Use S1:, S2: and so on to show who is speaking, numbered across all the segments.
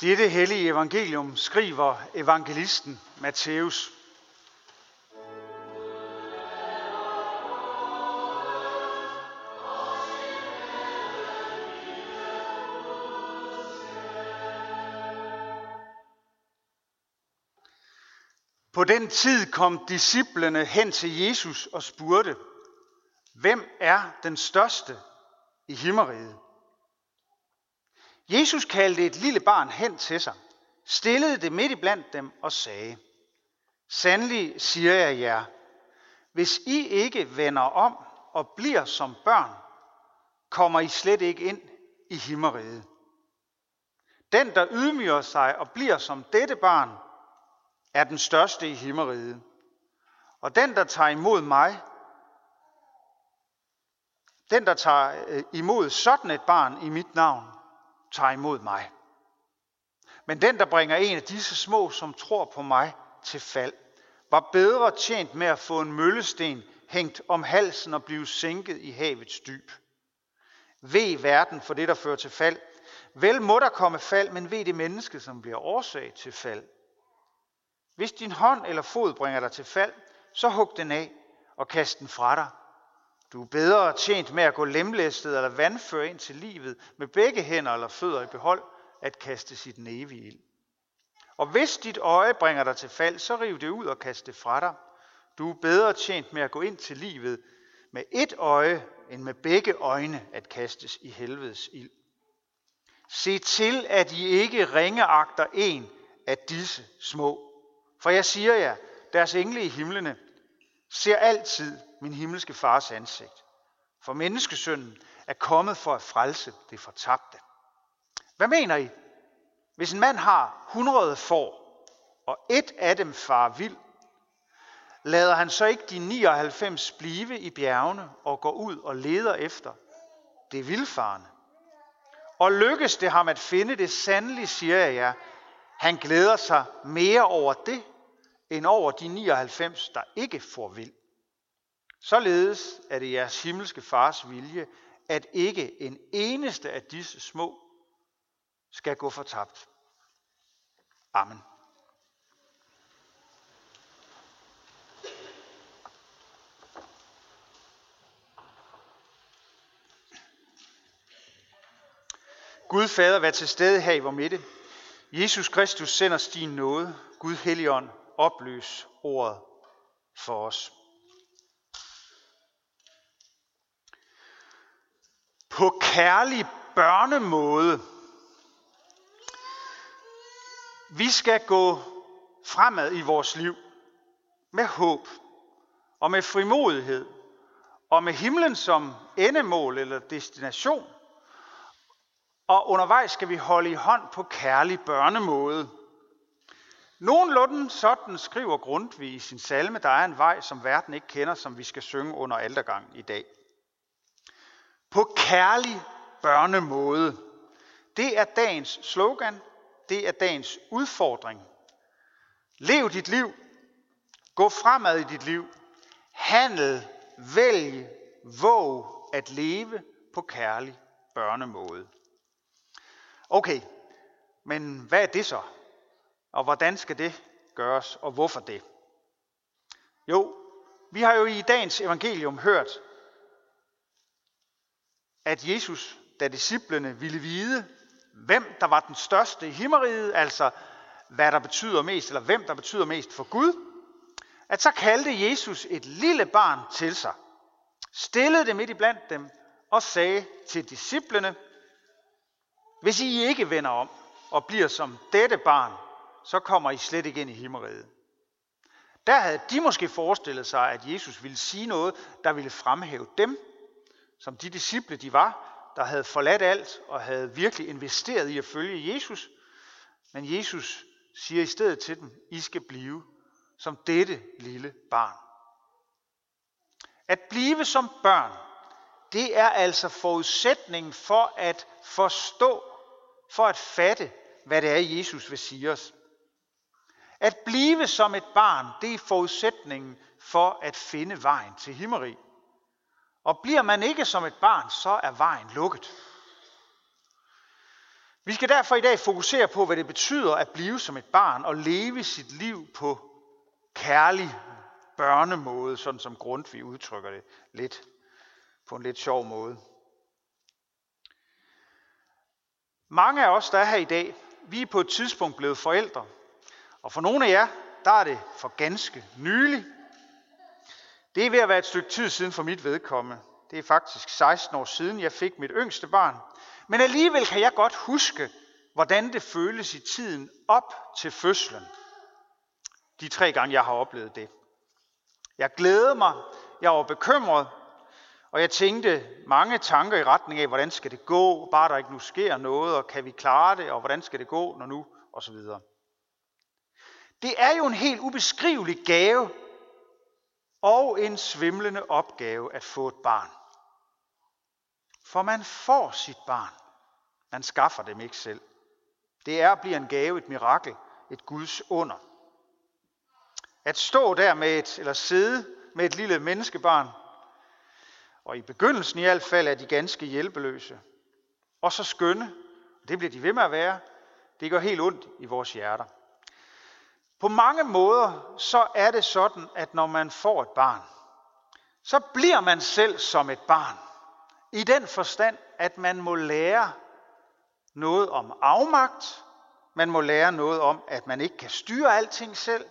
S1: Dette hellige evangelium skriver evangelisten Matthæus. På den tid kom disciplene hen til Jesus og spurgte, hvem er den største i himmeriget? Jesus kaldte et lille barn hen til sig, stillede det midt i blandt dem og sagde, Sandelig siger jeg jer, hvis I ikke vender om og bliver som børn, kommer I slet ikke ind i himmeriget. Den, der ydmyger sig og bliver som dette barn, er den største i himmeriget. Og den, der tager imod mig, den, der tager øh, imod sådan et barn i mit navn, tager imod mig. Men den, der bringer en af disse små, som tror på mig, til fald, var bedre tjent med at få en møllesten hængt om halsen og blive sænket i havets dyb. Ved verden for det, der fører til fald. Vel må der komme fald, men ved det menneske, som bliver årsag til fald. Hvis din hånd eller fod bringer dig til fald, så hug den af og kast den fra dig. Du er bedre tjent med at gå lemlæstet eller vandføre ind til livet med begge hænder eller fødder i behold, at kaste sit evige ild. Og hvis dit øje bringer dig til fald, så riv det ud og kast det fra dig. Du er bedre tjent med at gå ind til livet med et øje, end med begge øjne at kastes i helvedes ild. Se til, at I ikke ringeagter en af disse små. For jeg siger jer, deres engle i himlene ser altid min himmelske fars ansigt. For menneskesønnen er kommet for at frelse det fortabte. Hvad mener I? Hvis en mand har 100 får, og et af dem far vild, lader han så ikke de 99 blive i bjergene og går ud og leder efter det vildfarne. Og lykkes det ham at finde det sandelig, siger jeg jer, han glæder sig mere over det, end over de 99, der ikke får vild. Således er det jeres himmelske fars vilje, at ikke en eneste af disse små skal gå fortabt. Amen. Gud Fader, vær til stede her i vor midte. Jesus Kristus sender os din nåde. Gud Helligånd, opløs ordet for os. På kærlig børnemåde. Vi skal gå fremad i vores liv med håb og med frimodighed og med himlen som endemål eller destination. Og undervejs skal vi holde i hånd på kærlig børnemåde. Nogenlunde sådan skriver Grundtvig i sin salme, der er en vej, som verden ikke kender, som vi skal synge under aldergang i dag. På kærlig børnemåde. Det er dagens slogan. Det er dagens udfordring. Lev dit liv. Gå fremad i dit liv. Handel, vælg, våg at leve på kærlig børnemåde. Okay, men hvad er det så? Og hvordan skal det gøres, og hvorfor det? Jo, vi har jo i dagens evangelium hørt, at Jesus, da disciplene ville vide, hvem der var den største i himmeriget, altså hvad der betyder mest, eller hvem der betyder mest for Gud, at så kaldte Jesus et lille barn til sig, stillede det midt i blandt dem og sagde til disciplene, hvis I ikke vender om og bliver som dette barn, så kommer I slet ikke ind i himmeriget. Der havde de måske forestillet sig, at Jesus ville sige noget, der ville fremhæve dem, som de disciple de var, der havde forladt alt og havde virkelig investeret i at følge Jesus. Men Jesus siger i stedet til dem, I skal blive som dette lille barn. At blive som børn, det er altså forudsætningen for at forstå, for at fatte, hvad det er, Jesus vil sige os. At blive som et barn, det er forudsætningen for at finde vejen til himmeri. Og bliver man ikke som et barn, så er vejen lukket. Vi skal derfor i dag fokusere på, hvad det betyder at blive som et barn og leve sit liv på kærlig børnemåde, sådan som Grundtvig udtrykker det lidt på en lidt sjov måde. Mange af os, der er her i dag, vi er på et tidspunkt blevet forældre. Og for nogle af jer, der er det for ganske nylig. Det er ved at være et stykke tid siden for mit vedkommende. Det er faktisk 16 år siden, jeg fik mit yngste barn. Men alligevel kan jeg godt huske, hvordan det føles i tiden op til fødslen. De tre gange, jeg har oplevet det. Jeg glædede mig, jeg var bekymret, og jeg tænkte mange tanker i retning af, hvordan skal det gå, bare der ikke nu sker noget, og kan vi klare det, og hvordan skal det gå, når nu, og så videre. Det er jo en helt ubeskrivelig gave og en svimlende opgave at få et barn. For man får sit barn. Man skaffer dem ikke selv. Det er at blive en gave, et mirakel, et Guds under. At stå der med et, eller sidde med et lille menneskebarn, og i begyndelsen i hvert fald er de ganske hjælpeløse. Og så skønne, det bliver de ved med at være, det gør helt ondt i vores hjerter. På mange måder så er det sådan, at når man får et barn, så bliver man selv som et barn. I den forstand, at man må lære noget om afmagt, man må lære noget om, at man ikke kan styre alting selv,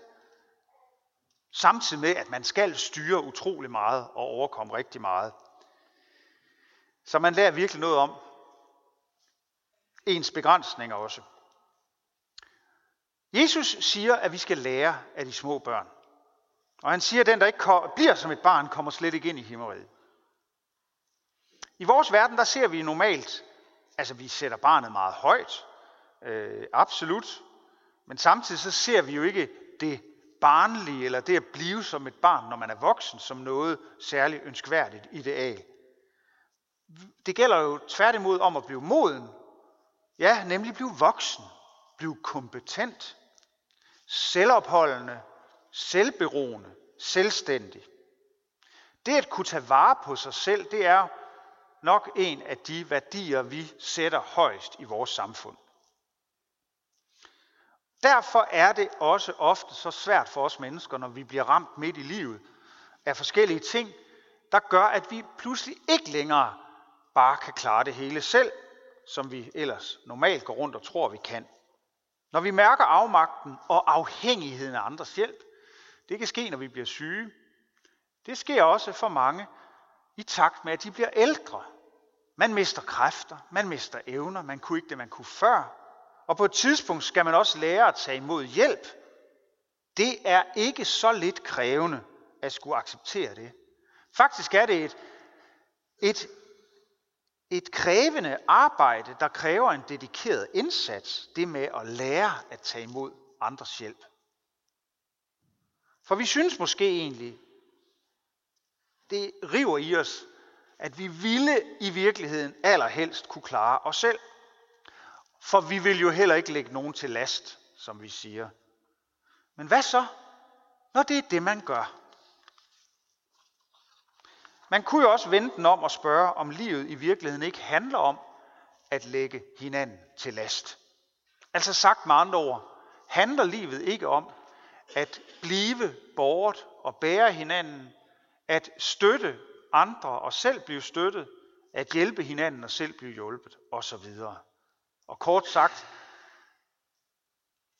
S1: samtidig med, at man skal styre utrolig meget og overkomme rigtig meget. Så man lærer virkelig noget om ens begrænsninger også. Jesus siger, at vi skal lære af de små børn. Og han siger, at den, der ikke bliver som et barn, kommer slet ikke ind i himmeriget. I vores verden, der ser vi normalt, altså vi sætter barnet meget højt, øh, absolut, men samtidig så ser vi jo ikke det barnlige, eller det at blive som et barn, når man er voksen, som noget særligt ønskværdigt ideal. Det gælder jo tværtimod om at blive moden, ja, nemlig blive voksen, blive kompetent, selvopholdende, selvberoende, selvstændig. Det at kunne tage vare på sig selv, det er nok en af de værdier, vi sætter højst i vores samfund. Derfor er det også ofte så svært for os mennesker, når vi bliver ramt midt i livet af forskellige ting, der gør, at vi pludselig ikke længere bare kan klare det hele selv, som vi ellers normalt går rundt og tror, vi kan. Når vi mærker afmagten og afhængigheden af andres hjælp, det kan ske, når vi bliver syge. Det sker også for mange i takt med, at de bliver ældre. Man mister kræfter, man mister evner, man kunne ikke det, man kunne før. Og på et tidspunkt skal man også lære at tage imod hjælp. Det er ikke så lidt krævende at skulle acceptere det. Faktisk er det et, et, et krævende arbejde, der kræver en dedikeret indsats, det med at lære at tage imod andres hjælp. For vi synes måske egentlig, det river i os, at vi ville i virkeligheden allerhelst kunne klare os selv. For vi vil jo heller ikke lægge nogen til last, som vi siger. Men hvad så, når det er det, man gør? Man kunne jo også vente den om og spørge, om livet i virkeligheden ikke handler om at lægge hinanden til last. Altså sagt med andre ord, handler livet ikke om at blive båret og bære hinanden, at støtte andre og selv blive støttet, at hjælpe hinanden og selv blive hjulpet osv. Og kort sagt,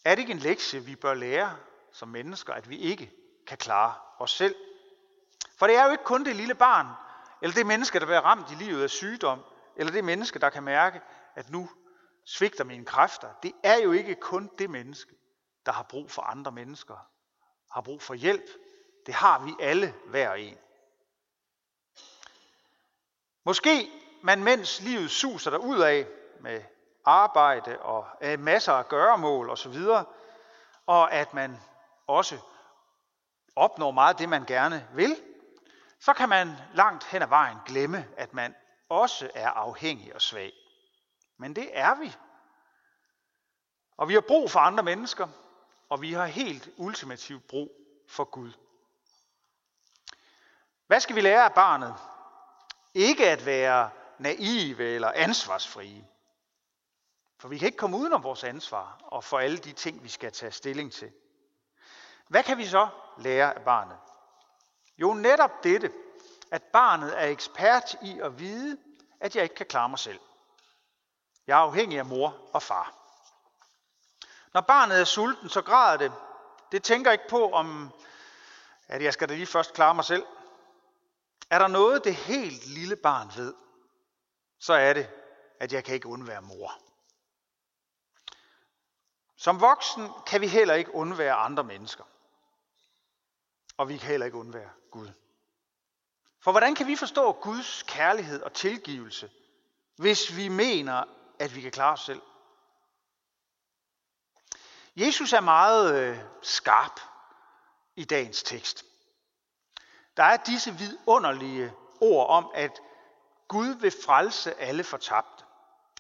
S1: er det ikke en lektie, vi bør lære som mennesker, at vi ikke kan klare os selv? For det er jo ikke kun det lille barn, eller det menneske, der bliver ramt i livet af sygdom, eller det menneske, der kan mærke, at nu svigter mine kræfter. Det er jo ikke kun det menneske, der har brug for andre mennesker, har brug for hjælp. Det har vi alle hver en. Måske man mens livet suser der ud af med arbejde og masser af gøremål osv., og at man også opnår meget af det, man gerne vil, så kan man langt hen ad vejen glemme, at man også er afhængig og svag. Men det er vi. Og vi har brug for andre mennesker, og vi har helt ultimativt brug for Gud. Hvad skal vi lære af barnet? Ikke at være naive eller ansvarsfrie. For vi kan ikke komme uden om vores ansvar og for alle de ting, vi skal tage stilling til. Hvad kan vi så lære af barnet? Jo, netop dette, at barnet er ekspert i at vide, at jeg ikke kan klare mig selv. Jeg er afhængig af mor og far. Når barnet er sulten, så græder det. Det tænker ikke på, om at jeg skal da lige først klare mig selv. Er der noget, det helt lille barn ved, så er det, at jeg kan ikke undvære mor. Som voksen kan vi heller ikke undvære andre mennesker. Og vi kan heller ikke undvære Gud. For hvordan kan vi forstå Guds kærlighed og tilgivelse, hvis vi mener, at vi kan klare os selv? Jesus er meget øh, skarp i dagens tekst. Der er disse vidunderlige ord om, at Gud vil frelse alle fortabte.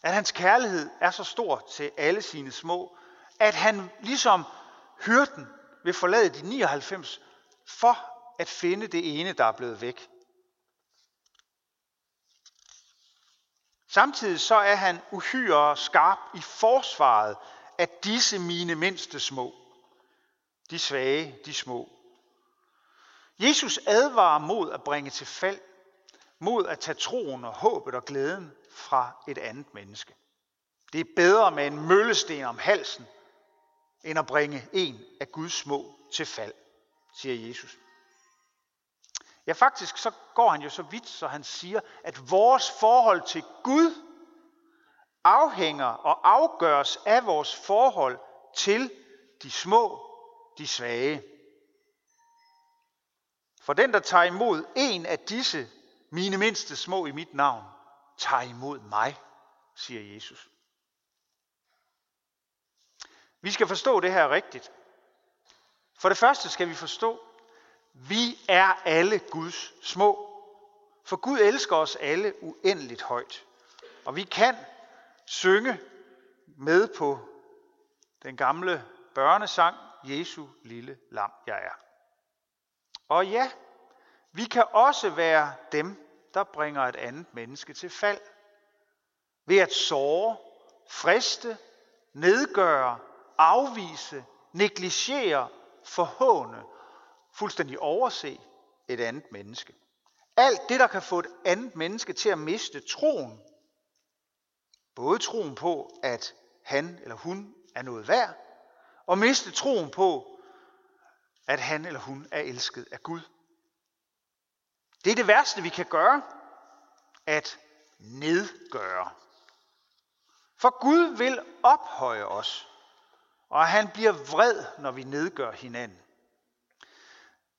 S1: At hans kærlighed er så stor til alle sine små, at han ligesom hyrden vil forlade de 99 for at finde det ene, der er blevet væk. Samtidig så er han uhyre skarp i forsvaret af disse mine mindste små. De svage, de små. Jesus advarer mod at bringe til fald, mod at tage troen og håbet og glæden fra et andet menneske. Det er bedre med en møllesten om halsen, end at bringe en af Guds små til fald, siger Jesus. Ja, faktisk så går han jo så vidt, så han siger, at vores forhold til Gud afhænger og afgøres af vores forhold til de små, de svage. For den, der tager imod en af disse, mine mindste små i mit navn, tager imod mig, siger Jesus. Vi skal forstå det her rigtigt. For det første skal vi forstå, vi er alle Guds små. For Gud elsker os alle uendeligt højt. Og vi kan synge med på den gamle børnesang, Jesu lille lam jeg er. Og ja, vi kan også være dem, der bringer et andet menneske til fald. Ved at såre, friste, nedgøre, afvise, negligere, forhåne, fuldstændig overse et andet menneske. Alt det, der kan få et andet menneske til at miste troen. Både troen på, at han eller hun er noget værd, og miste troen på, at han eller hun er elsket af Gud. Det er det værste, vi kan gøre, at nedgøre. For Gud vil ophøje os, og han bliver vred, når vi nedgør hinanden.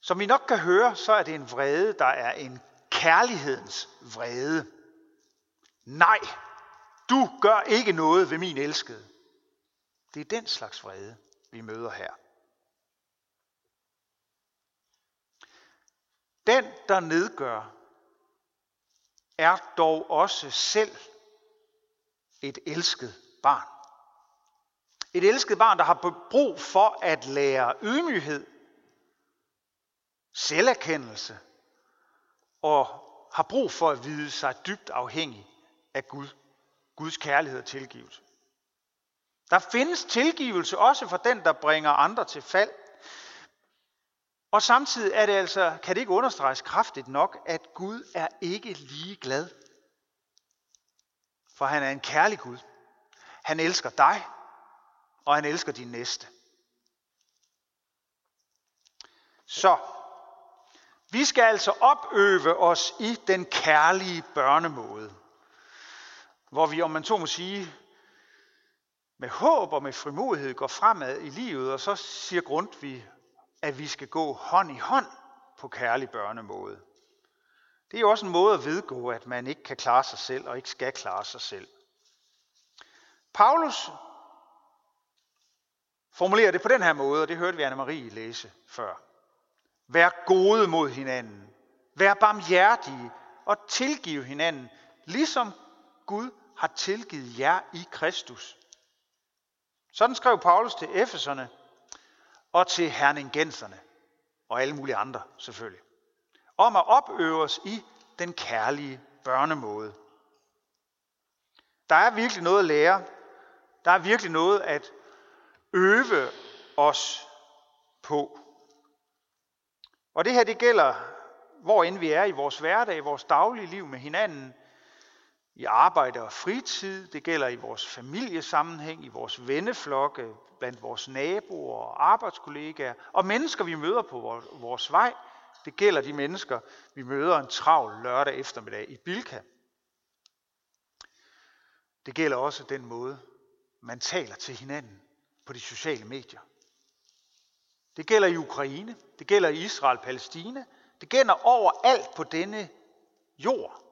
S1: Som vi nok kan høre, så er det en vrede, der er en kærlighedens vrede. Nej, du gør ikke noget ved min elskede. Det er den slags vrede, vi møder her. Den, der nedgør, er dog også selv et elsket barn. Et elsket barn, der har brug for at lære ydmyghed, selverkendelse og har brug for at vide sig dybt afhængig af Gud, Guds kærlighed og tilgivelse. Der findes tilgivelse også for den, der bringer andre til fald. Og samtidig er det altså, kan det ikke understreges kraftigt nok, at Gud er ikke lige glad. For han er en kærlig Gud. Han elsker dig, og han elsker din næste. Så, vi skal altså opøve os i den kærlige børnemåde, hvor vi, om man så må sige, med håb og med frimodighed går fremad i livet, og så siger Grundtvig, at vi skal gå hånd i hånd på kærlig børnemåde. Det er jo også en måde at vedgå, at man ikke kan klare sig selv og ikke skal klare sig selv. Paulus formulerer det på den her måde, og det hørte vi Anne-Marie læse før. Vær gode mod hinanden. Vær barmhjertige og tilgive hinanden, ligesom Gud har tilgivet jer i Kristus. Sådan skrev Paulus til Efeserne og til herningenserne og alle mulige andre selvfølgelig. Om at opøve os i den kærlige børnemåde. Der er virkelig noget at lære Der er virkelig noget at øve os på. Og det her, det gælder, hvor end vi er i vores hverdag, i vores daglige liv med hinanden, i arbejde og fritid, det gælder i vores familiesammenhæng, i vores venneflokke, blandt vores naboer og arbejdskollegaer, og mennesker, vi møder på vores vej. Det gælder de mennesker, vi møder en travl lørdag eftermiddag i Bilka. Det gælder også den måde, man taler til hinanden på de sociale medier. Det gælder i Ukraine, det gælder i Israel, Palæstina, det gælder overalt på denne jord.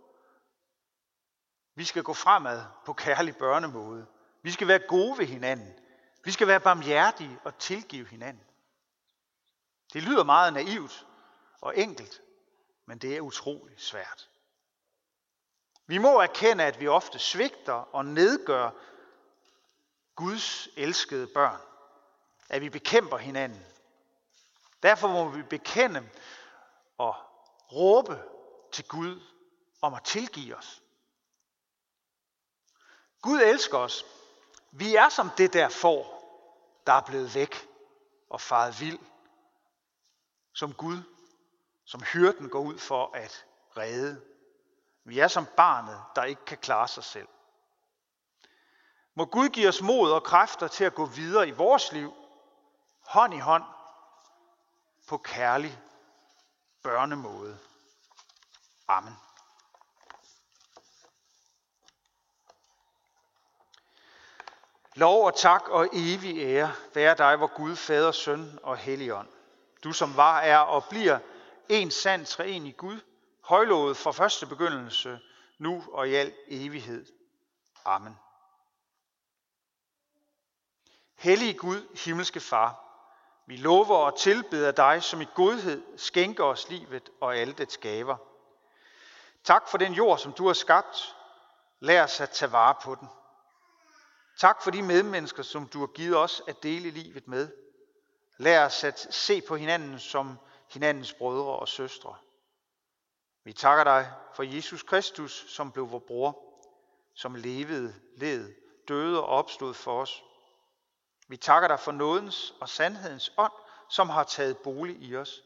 S1: Vi skal gå fremad på kærlig børnemåde. Vi skal være gode ved hinanden. Vi skal være barmhjertige og tilgive hinanden. Det lyder meget naivt og enkelt, men det er utrolig svært. Vi må erkende, at vi ofte svigter og nedgør Guds elskede børn. At vi bekæmper hinanden. Derfor må vi bekende og råbe til Gud om at tilgive os. Gud elsker os. Vi er som det der får, der er blevet væk og faret vild. Som Gud, som hyrden går ud for at redde. Vi er som barnet, der ikke kan klare sig selv. Må Gud give os mod og kræfter til at gå videre i vores liv, hånd i hånd, på kærlig børnemåde. Amen. Lov og tak og evig ære være dig, hvor Gud, Fader, Søn og Helligånd. Du som var, er og bliver en sand treenig Gud, højlovet fra første begyndelse, nu og i al evighed. Amen. Hellige Gud, himmelske Far, vi lover og tilbeder dig, som i godhed skænker os livet og alle dets gaver. Tak for den jord, som du har skabt. Lær os at tage vare på den. Tak for de medmennesker, som du har givet os at dele livet med. Lær os at se på hinanden som hinandens brødre og søstre. Vi takker dig for Jesus Kristus, som blev vor bror, som levede, led, døde og opstod for os. Vi takker dig for nådens og sandhedens ånd, som har taget bolig i os,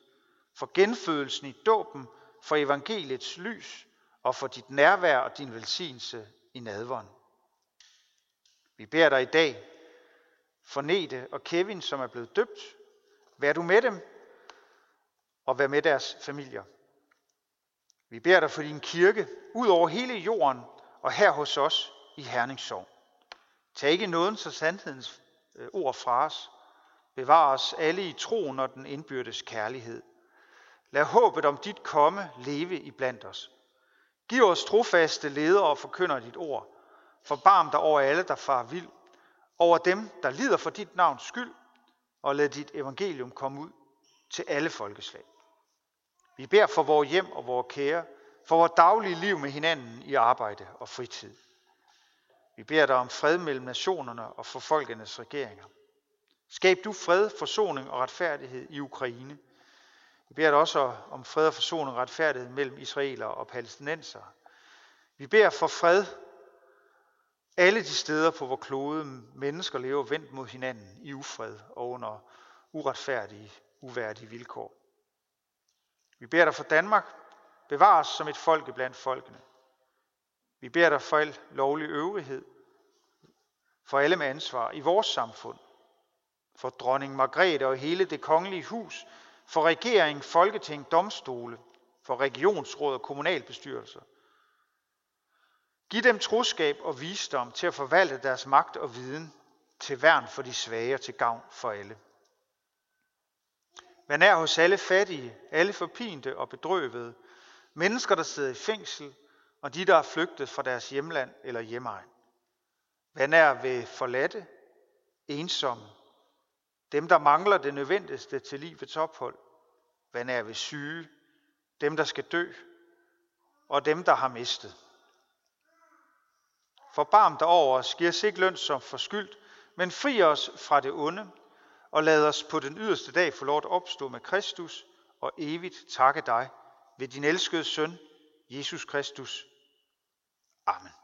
S1: for genfødelsen i dåben, for evangeliets lys og for dit nærvær og din velsignelse i nadvånd. Vi beder dig i dag for Nete og Kevin, som er blevet døbt. Vær du med dem, og vær med deres familier. Vi beder dig for din kirke, ud over hele jorden og her hos os i Herningssorg. Tag ikke nådens og sandhedens Øh, ord fra os. Bevar os alle i troen og den indbyrdes kærlighed. Lad håbet om dit komme leve i blandt os. Giv os trofaste ledere og forkynder dit ord, Forbarm dig over alle, der far vild, over dem, der lider for dit navns skyld, og lad dit evangelium komme ud til alle folkeslag. Vi beder for vores hjem og vores kære, for vores daglige liv med hinanden i arbejde og fritid. Vi beder dig om fred mellem nationerne og for folkenes regeringer. Skab du fred, forsoning og retfærdighed i Ukraine. Vi beder dig også om fred og forsoning og retfærdighed mellem israeler og palæstinenser. Vi beder for fred alle de steder på hvor klode mennesker lever vendt mod hinanden i ufred og under uretfærdige, uværdige vilkår. Vi beder dig for Danmark, bevar os som et folk blandt folkene. Vi beder dig for al lovlig øvrighed, for alle med ansvar i vores samfund, for dronning Margrethe og hele det kongelige hus, for regering, folketing, domstole, for regionsråd og kommunalbestyrelser, Giv dem troskab og visdom til at forvalte deres magt og viden til værn for de svage og til gavn for alle. Vær nær hos alle fattige, alle forpinte og bedrøvede, mennesker, der sidder i fængsel, og de, der er flygtet fra deres hjemland eller hjemmeegn. Hvad er ved forladte, ensomme, dem, der mangler det nødvendigste til livets ophold. hvad er ved syge, dem, der skal dø, og dem, der har mistet. Forbarm dig over os, giv os ikke løn som forskyldt, men fri os fra det onde, og lad os på den yderste dag få lov at opstå med Kristus og evigt takke dig ved din elskede søn, Jesus Kristus. Amen.